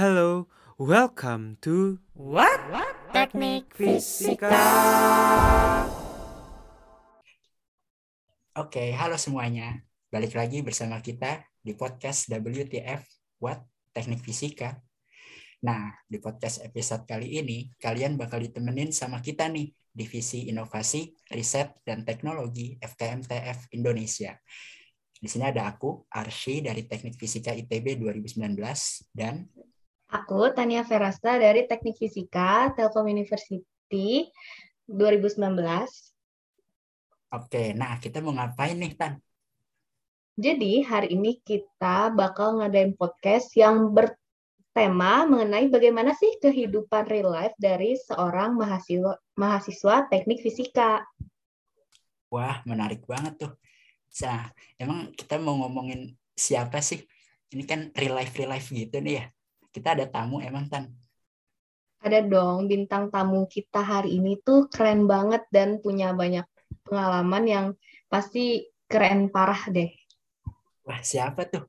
Hello, welcome to What? Teknik Fisika. Oke, halo semuanya. Balik lagi bersama kita di podcast WTF What Teknik Fisika. Nah, di podcast episode kali ini, kalian bakal ditemenin sama kita nih, Divisi Inovasi, Riset, dan Teknologi FKMTF Indonesia. Di sini ada aku, Arsy dari Teknik Fisika ITB 2019, dan Aku Tania Verasta dari Teknik Fisika Telkom University 2019. Oke, nah kita mau ngapain nih, Tan? Jadi hari ini kita bakal ngadain podcast yang bertema mengenai bagaimana sih kehidupan real life dari seorang mahasiswa mahasiswa teknik fisika. Wah, menarik banget tuh. Nah, emang kita mau ngomongin siapa sih? Ini kan real life real life gitu nih ya. Kita ada tamu emang Tan. Ada dong bintang tamu kita hari ini tuh keren banget dan punya banyak pengalaman yang pasti keren parah deh. Wah, siapa tuh?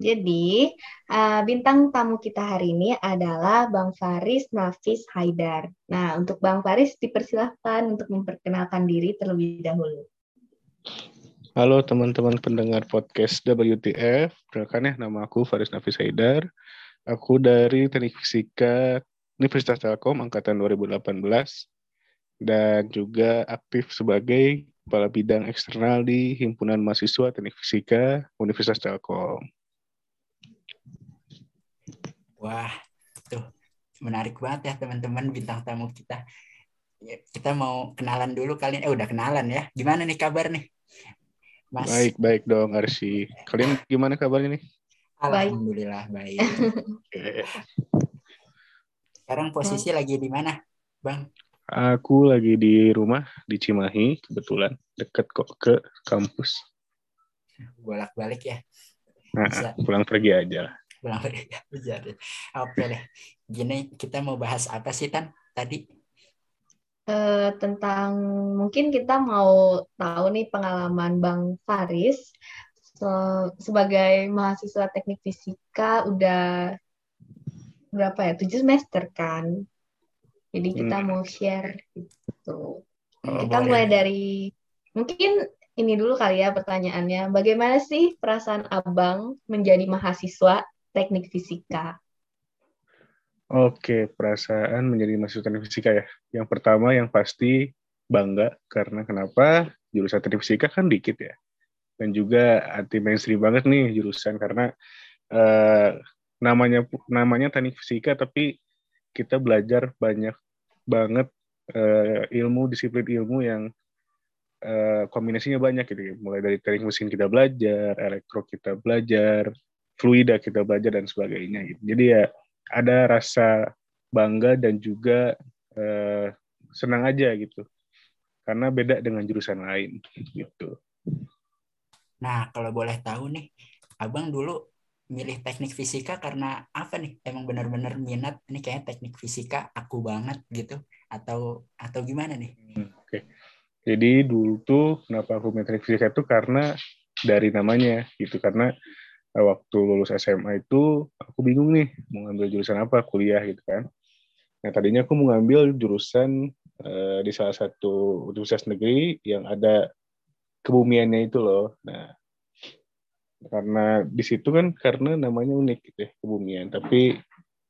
Jadi, uh, bintang tamu kita hari ini adalah Bang Faris Nafis Haidar. Nah, untuk Bang Faris dipersilahkan untuk memperkenalkan diri terlebih dahulu. Halo teman-teman pendengar podcast WTF, perkenalkan ya nama aku Faris Nafis Haidar. Aku dari Teknik Fisika Universitas Telkom angkatan 2018 dan juga aktif sebagai kepala bidang eksternal di Himpunan Mahasiswa Teknik Fisika Universitas Telkom. Wah, tuh menarik banget ya teman-teman bintang tamu kita. Ya, kita mau kenalan dulu kalian. Eh udah kenalan ya. Gimana nih kabar nih? Mas. Baik, baik dong Arsi. Kalian gimana kabarnya nih? Alhamdulillah baik. Sekarang posisi lagi di mana, Bang? Aku lagi di rumah di Cimahi, kebetulan deket kok ke kampus. Bolak-balik ya. Nah, pulang pergi aja Pulang pergi aja. Oke deh. Gini, kita mau bahas apa sih, Tan? Tadi uh, tentang mungkin kita mau tahu nih pengalaman Bang Faris so, sebagai mahasiswa teknik fisika udah berapa ya? Tujuh semester kan? Jadi kita hmm. mau share gitu. Oh, kita boleh. mulai dari mungkin ini dulu kali ya pertanyaannya. Bagaimana sih perasaan abang menjadi mahasiswa teknik fisika Oke, perasaan menjadi mahasiswa teknik fisika ya. Yang pertama yang pasti bangga karena kenapa jurusan teknik fisika kan dikit ya. Dan juga anti mainstream banget nih jurusan karena uh, namanya namanya teknik fisika tapi kita belajar banyak banget uh, ilmu disiplin ilmu yang uh, kombinasinya banyak gitu ya. Mulai dari teknik mesin kita belajar, elektro kita belajar, fluida kita belajar dan sebagainya gitu. Jadi ya ada rasa bangga dan juga uh, senang aja gitu karena beda dengan jurusan lain gitu. Nah kalau boleh tahu nih, abang dulu milih teknik fisika karena apa nih? Emang benar-benar minat ini kayaknya teknik fisika aku banget gitu atau atau gimana nih? Hmm, Oke, okay. jadi dulu tuh kenapa aku milih teknik fisika itu karena dari namanya gitu karena Eh, waktu lulus SMA itu aku bingung nih mau ngambil jurusan apa kuliah gitu kan. Nah tadinya aku mau ngambil jurusan uh, di salah satu universitas negeri yang ada kebumiannya itu loh. Nah karena di situ kan karena namanya unik gitu ya kebumian, tapi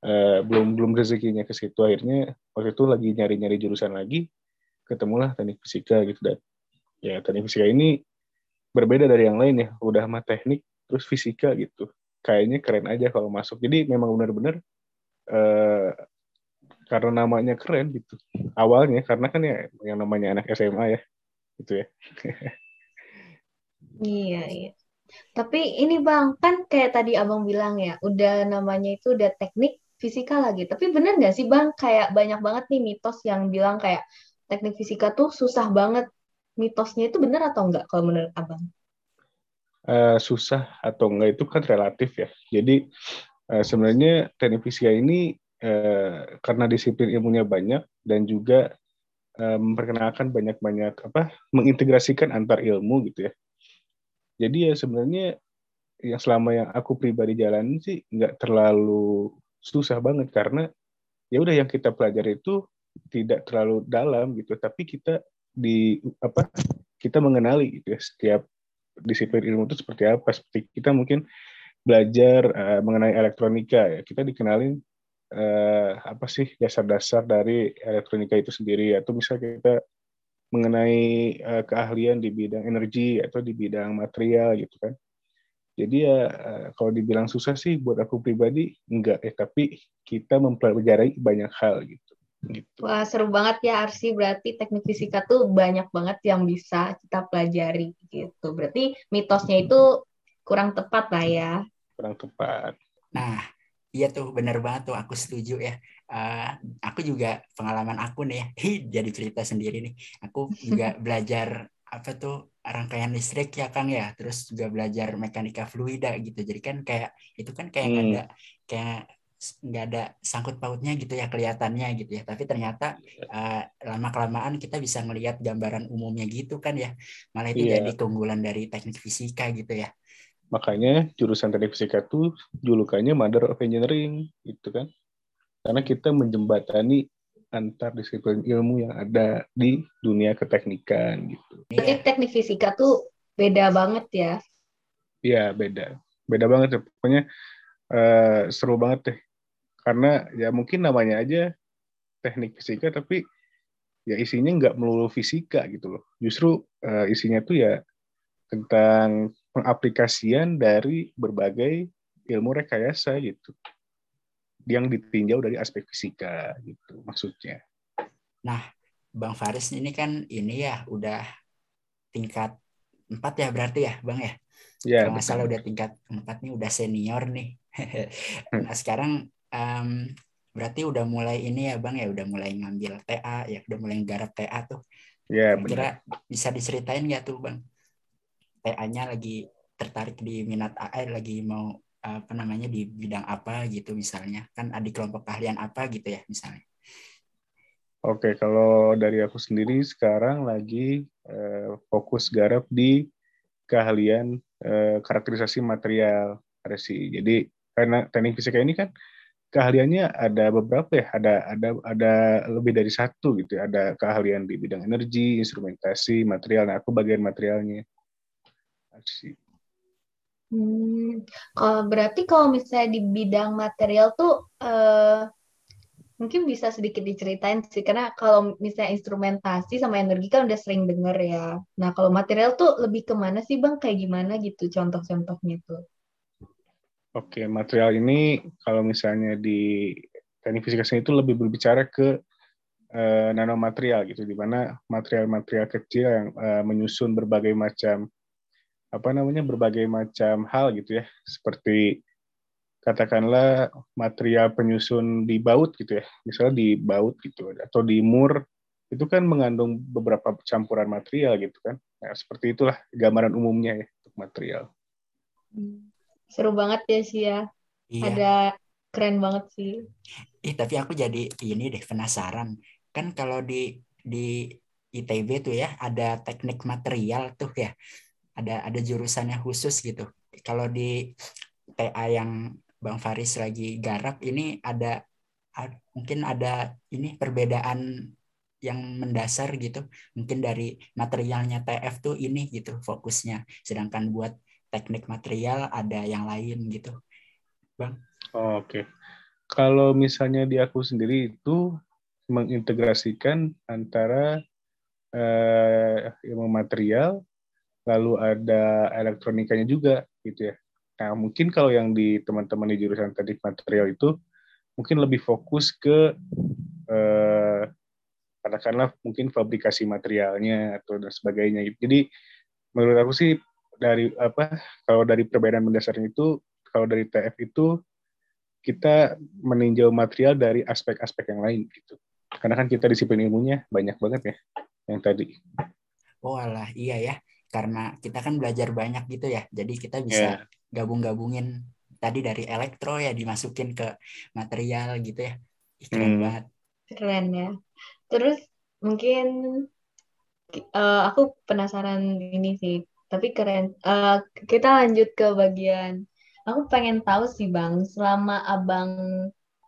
uh, belum belum rezekinya ke situ akhirnya waktu itu lagi nyari-nyari jurusan lagi ketemulah teknik fisika gitu dan ya teknik fisika ini berbeda dari yang lain ya udah mah teknik terus fisika gitu. Kayaknya keren aja kalau masuk. Jadi memang benar-benar uh, karena namanya keren gitu. Awalnya karena kan ya yang namanya anak SMA ya gitu ya. Iya iya. Tapi ini bang kan kayak tadi abang bilang ya udah namanya itu udah teknik fisika lagi. Tapi bener nggak sih bang kayak banyak banget nih mitos yang bilang kayak teknik fisika tuh susah banget. Mitosnya itu bener atau enggak kalau menurut abang uh, susah atau enggak itu kan relatif ya. Jadi uh, sebenarnya teknik fisika ini uh, karena disiplin ilmunya banyak dan juga uh, memperkenalkan banyak-banyak apa mengintegrasikan antar ilmu gitu ya. Jadi ya sebenarnya yang selama yang aku pribadi jalanin sih nggak terlalu susah banget karena ya udah yang kita pelajari itu tidak terlalu dalam gitu tapi kita di apa kita mengenali gitu ya setiap disiplin ilmu itu seperti apa? Seperti kita mungkin belajar uh, mengenai elektronika ya. Kita dikenalin uh, apa sih dasar-dasar dari elektronika itu sendiri? Atau misalnya kita mengenai uh, keahlian di bidang energi atau di bidang material gitu kan. Jadi ya uh, kalau dibilang susah sih buat aku pribadi enggak ya. Tapi kita mempelajari banyak hal gitu gitu. Wah seru banget ya Arsi berarti teknik fisika tuh banyak banget yang bisa kita pelajari gitu berarti mitosnya itu kurang tepat lah ya kurang tepat nah Iya tuh bener banget tuh aku setuju ya. Uh, aku juga pengalaman aku nih ya, jadi cerita sendiri nih. Aku juga belajar apa tuh rangkaian listrik ya Kang ya, terus juga belajar mekanika fluida gitu. Jadi kan kayak itu kan kayak hmm. ada kayak nggak ada sangkut pautnya gitu ya kelihatannya gitu ya. Tapi ternyata uh, eh, lama kelamaan kita bisa melihat gambaran umumnya gitu kan ya. Malah itu yeah. jadi keunggulan dari teknik fisika gitu ya. Makanya jurusan teknik fisika itu julukannya Mother of Engineering, gitu kan. Karena kita menjembatani antar disiplin ilmu yang ada di dunia keteknikan gitu. Jadi teknik fisika tuh beda banget ya? Iya beda, beda banget. Ya. Pokoknya uh, seru banget deh. Karena ya mungkin namanya aja teknik fisika, tapi ya isinya nggak melulu fisika gitu loh. Justru uh, isinya tuh ya tentang pengaplikasian dari berbagai ilmu rekayasa gitu yang ditinjau dari aspek fisika gitu maksudnya. Nah, Bang Faris ini kan ini ya udah tingkat empat ya berarti ya Bang ya? Ya. Kalau salah udah tingkat empat nih udah senior nih. nah sekarang um, berarti udah mulai ini ya Bang ya udah mulai ngambil TA ya udah mulai garap TA tuh. Ya, Kira bisa diceritain nggak tuh Bang? TA-nya lagi tertarik di minat AI lagi mau apa namanya di bidang apa gitu misalnya kan ada kelompok keahlian apa gitu ya misalnya Oke, kalau dari aku sendiri sekarang lagi eh, fokus garap di keahlian eh, karakterisasi material resi. Jadi karena teknik fisika ini kan keahliannya ada beberapa ya, ada ada ada lebih dari satu gitu ya. Ada keahlian di bidang energi, instrumentasi, material. Nah, aku bagian materialnya sih. Hmm, kalau berarti kalau misalnya di bidang material tuh uh, mungkin bisa sedikit diceritain sih karena kalau misalnya instrumentasi sama energi kan udah sering denger ya. Nah kalau material tuh lebih ke mana sih bang? Kayak gimana gitu contoh-contohnya tuh? Oke material ini kalau misalnya di teknik fisika itu lebih berbicara ke uh, nanomaterial gitu, di mana material-material kecil yang uh, menyusun berbagai macam apa namanya berbagai macam hal gitu ya. Seperti katakanlah material penyusun di baut gitu ya. Misalnya di baut gitu atau di mur itu kan mengandung beberapa campuran material gitu kan. Nah, seperti itulah gambaran umumnya ya untuk material seru banget ya sih ya iya. ada keren banget sih Ih, tapi aku jadi ini deh penasaran kan kalau di di ITB tuh ya ada teknik material tuh ya ada ada jurusannya khusus gitu. Kalau di TA yang Bang Faris lagi garap ini ada mungkin ada ini perbedaan yang mendasar gitu. Mungkin dari materialnya TF tuh ini gitu fokusnya. Sedangkan buat teknik material ada yang lain gitu. Bang. Oh, Oke. Okay. Kalau misalnya di aku sendiri itu mengintegrasikan antara eh, ilmu material lalu ada elektronikanya juga gitu ya. Nah mungkin kalau yang di teman-teman di jurusan teknik material itu mungkin lebih fokus ke eh, katakanlah mungkin fabrikasi materialnya atau dan sebagainya. Jadi menurut aku sih dari apa kalau dari perbedaan mendasarnya itu kalau dari TF itu kita meninjau material dari aspek-aspek yang lain gitu. Karena kan kita disiplin ilmunya banyak banget ya yang tadi. Oh alah, iya ya karena kita kan belajar banyak gitu ya jadi kita bisa yeah. gabung-gabungin tadi dari elektro ya dimasukin ke material gitu ya keren hmm. banget keren ya terus mungkin uh, aku penasaran ini sih Tapi keren. Uh, kita lanjut ke bagian. Aku pengen tahu sih bang, selama abang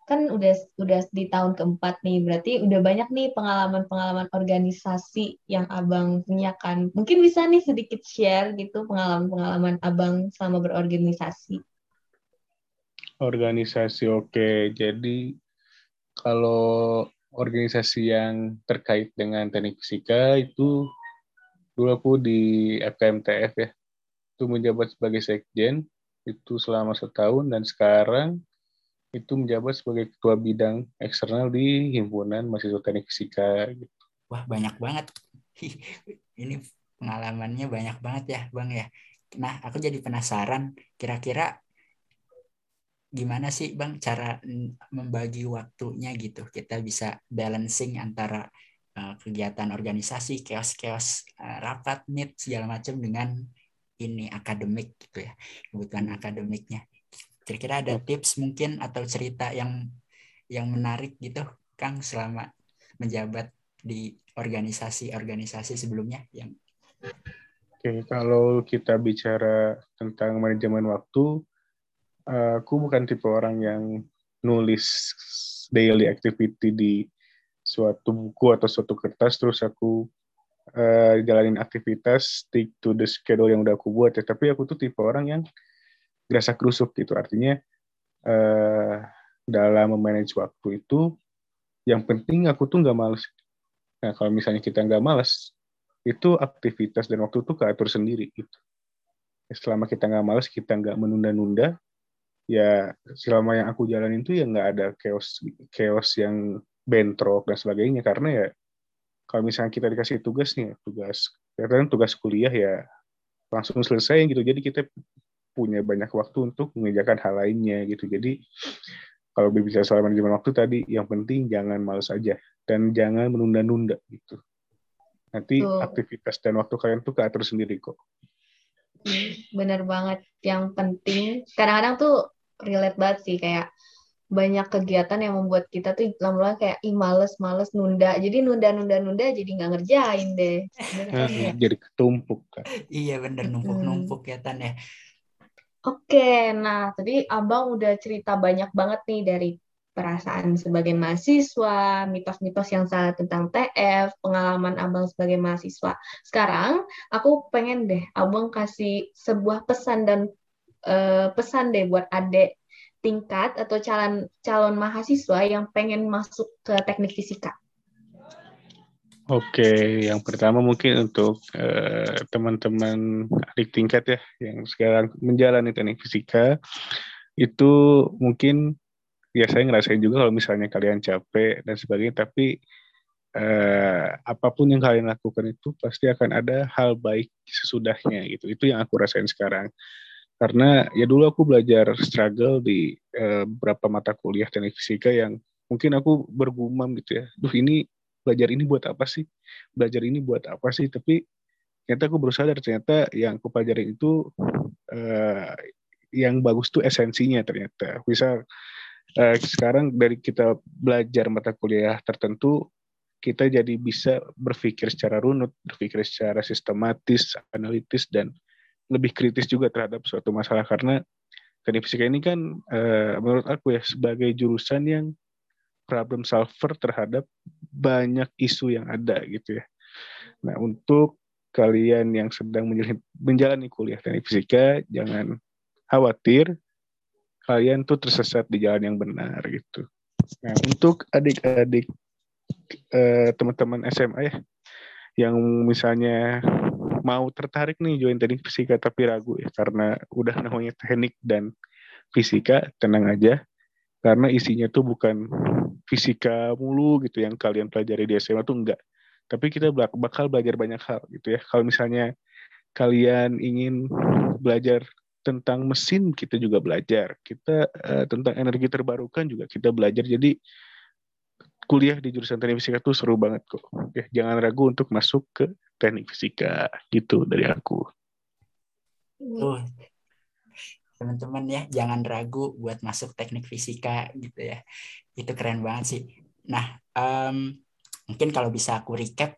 kan udah udah di tahun keempat nih, berarti udah banyak nih pengalaman-pengalaman organisasi yang abang punya kan. Mungkin bisa nih sedikit share gitu pengalaman-pengalaman abang selama berorganisasi. Organisasi oke, okay. jadi kalau organisasi yang terkait dengan teknik fisika itu dulu aku di FKMTF ya. Itu menjabat sebagai sekjen itu selama setahun dan sekarang itu menjabat sebagai ketua bidang eksternal di himpunan mahasiswa teknik fisika gitu. wah banyak banget. Ini pengalamannya banyak banget ya bang ya. Nah aku jadi penasaran kira-kira gimana sih Bang cara membagi waktunya gitu? Kita bisa balancing antara uh, kegiatan organisasi chaos-chaos uh, rapat meet segala macam dengan ini akademik gitu ya kebutuhan akademiknya. Kira-kira ada tips mungkin atau cerita yang yang menarik gitu Kang selama menjabat di organisasi-organisasi sebelumnya yang Oke, kalau kita bicara tentang manajemen waktu, aku bukan tipe orang yang nulis daily activity di suatu buku atau suatu kertas terus aku uh, jalanin aktivitas stick to the schedule yang udah aku buat ya. Tapi aku tuh tipe orang yang gerasa kerusuk gitu. Artinya uh, dalam memanage waktu itu yang penting aku tuh nggak males. Nah kalau misalnya kita nggak males itu aktivitas dan waktu tuh keatur sendiri gitu. Selama kita nggak males kita nggak menunda-nunda ya selama yang aku jalanin itu ya nggak ada chaos chaos yang bentrok dan sebagainya. Karena ya kalau misalnya kita dikasih tugas nih tugas kan tugas kuliah ya langsung selesai gitu. Jadi kita punya banyak waktu untuk mengerjakan hal lainnya gitu. Jadi kalau berbicara soal manajemen waktu tadi yang penting jangan males aja. Dan jangan menunda-nunda gitu. Nanti Tuh. aktivitas dan waktu kalian tuh keatur sendiri kok. Bener banget. Yang penting kadang-kadang tuh relate banget sih kayak banyak kegiatan yang membuat kita tuh lama-lama kayak ih males males nunda. Jadi nunda nunda nunda jadi nggak ngerjain deh. Kan, ya? jadi ketumpuk kan iya bener. Numpuk numpuk ya tan ya oke nah tadi abang udah cerita banyak banget nih dari perasaan sebagai mahasiswa, mitos-mitos yang salah tentang TF, pengalaman abang sebagai mahasiswa. Sekarang aku pengen deh abang kasih sebuah pesan dan uh, pesan deh buat adik tingkat atau calon calon mahasiswa yang pengen masuk ke teknik fisika? Oke, yang pertama mungkin untuk uh, teman-teman adik tingkat ya yang sekarang menjalani teknik fisika itu mungkin ya saya ngerasain juga kalau misalnya kalian capek dan sebagainya, tapi uh, apa pun yang kalian lakukan itu pasti akan ada hal baik sesudahnya gitu. Itu yang aku rasain sekarang karena ya dulu aku belajar struggle di uh, beberapa mata kuliah teknik fisika yang mungkin aku bergumam gitu ya. Duh ini belajar ini buat apa sih? Belajar ini buat apa sih? Tapi ternyata aku berusaha dari ternyata yang aku pelajari itu uh, yang bagus tuh esensinya ternyata. Bisa uh, sekarang dari kita belajar mata kuliah tertentu kita jadi bisa berpikir secara runut berpikir secara sistematis analitis dan lebih kritis juga terhadap suatu masalah karena teknik fisika ini kan uh, menurut aku ya sebagai jurusan yang problem solver terhadap banyak isu yang ada gitu ya. Nah untuk kalian yang sedang menjalani kuliah teknik fisika jangan khawatir kalian tuh tersesat di jalan yang benar gitu. Nah untuk adik-adik uh, teman-teman SMA ya yang misalnya mau tertarik nih join teknik fisika tapi ragu ya karena udah namanya teknik dan fisika tenang aja. Karena isinya tuh bukan fisika mulu gitu yang kalian pelajari di SMA tuh enggak. Tapi kita bakal belajar banyak hal gitu ya. Kalau misalnya kalian ingin belajar tentang mesin kita juga belajar. Kita uh, tentang energi terbarukan juga kita belajar. Jadi kuliah di jurusan teknik fisika tuh seru banget kok. Ya, jangan ragu untuk masuk ke teknik fisika gitu dari aku. Tuh, teman-teman ya jangan ragu buat masuk teknik fisika gitu ya. Itu keren banget sih. Nah, um, mungkin kalau bisa aku recap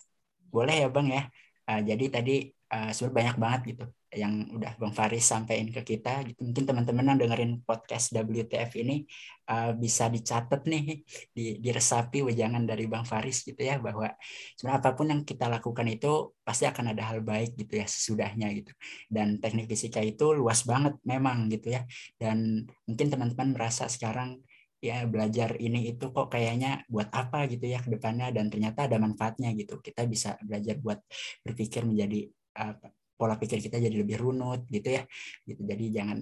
boleh ya bang ya. Uh, jadi tadi uh, sebenarnya banyak banget gitu yang udah Bang Faris sampaikan ke kita gitu. Mungkin teman-teman yang dengerin podcast WTF ini uh, bisa dicatat nih, di, diresapi wejangan dari Bang Faris gitu ya bahwa sebenarnya apa pun yang kita lakukan itu pasti akan ada hal baik gitu ya sesudahnya gitu. Dan teknik fisika itu luas banget memang gitu ya. Dan mungkin teman-teman merasa sekarang ya belajar ini itu kok kayaknya buat apa gitu ya ke depannya dan ternyata ada manfaatnya gitu. Kita bisa belajar buat berpikir menjadi uh, pola pikir kita jadi lebih runut gitu ya. Gitu. Jadi jangan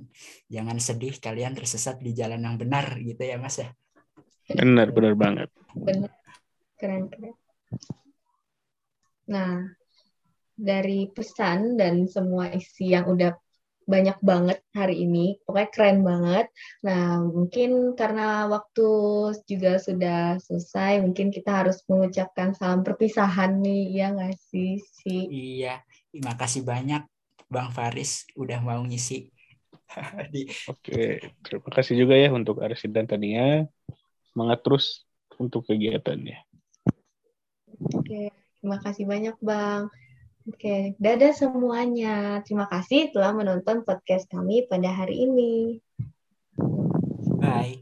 jangan sedih kalian tersesat di jalan yang benar gitu ya mas ya. Benar benar banget. Benar. Keren keren. Nah dari pesan dan semua isi yang udah banyak banget hari ini, pokoknya keren banget. Nah, mungkin karena waktu juga sudah selesai, mungkin kita harus mengucapkan salam perpisahan nih, ya nggak sih? Si... Iya, Terima kasih banyak Bang Faris udah mau ngisi. di... Oke, terima kasih juga ya untuk Arsi dan Tania. Semangat terus untuk kegiatannya. Oke, terima kasih banyak Bang. Oke, dadah semuanya. Terima kasih telah menonton podcast kami pada hari ini. Bye.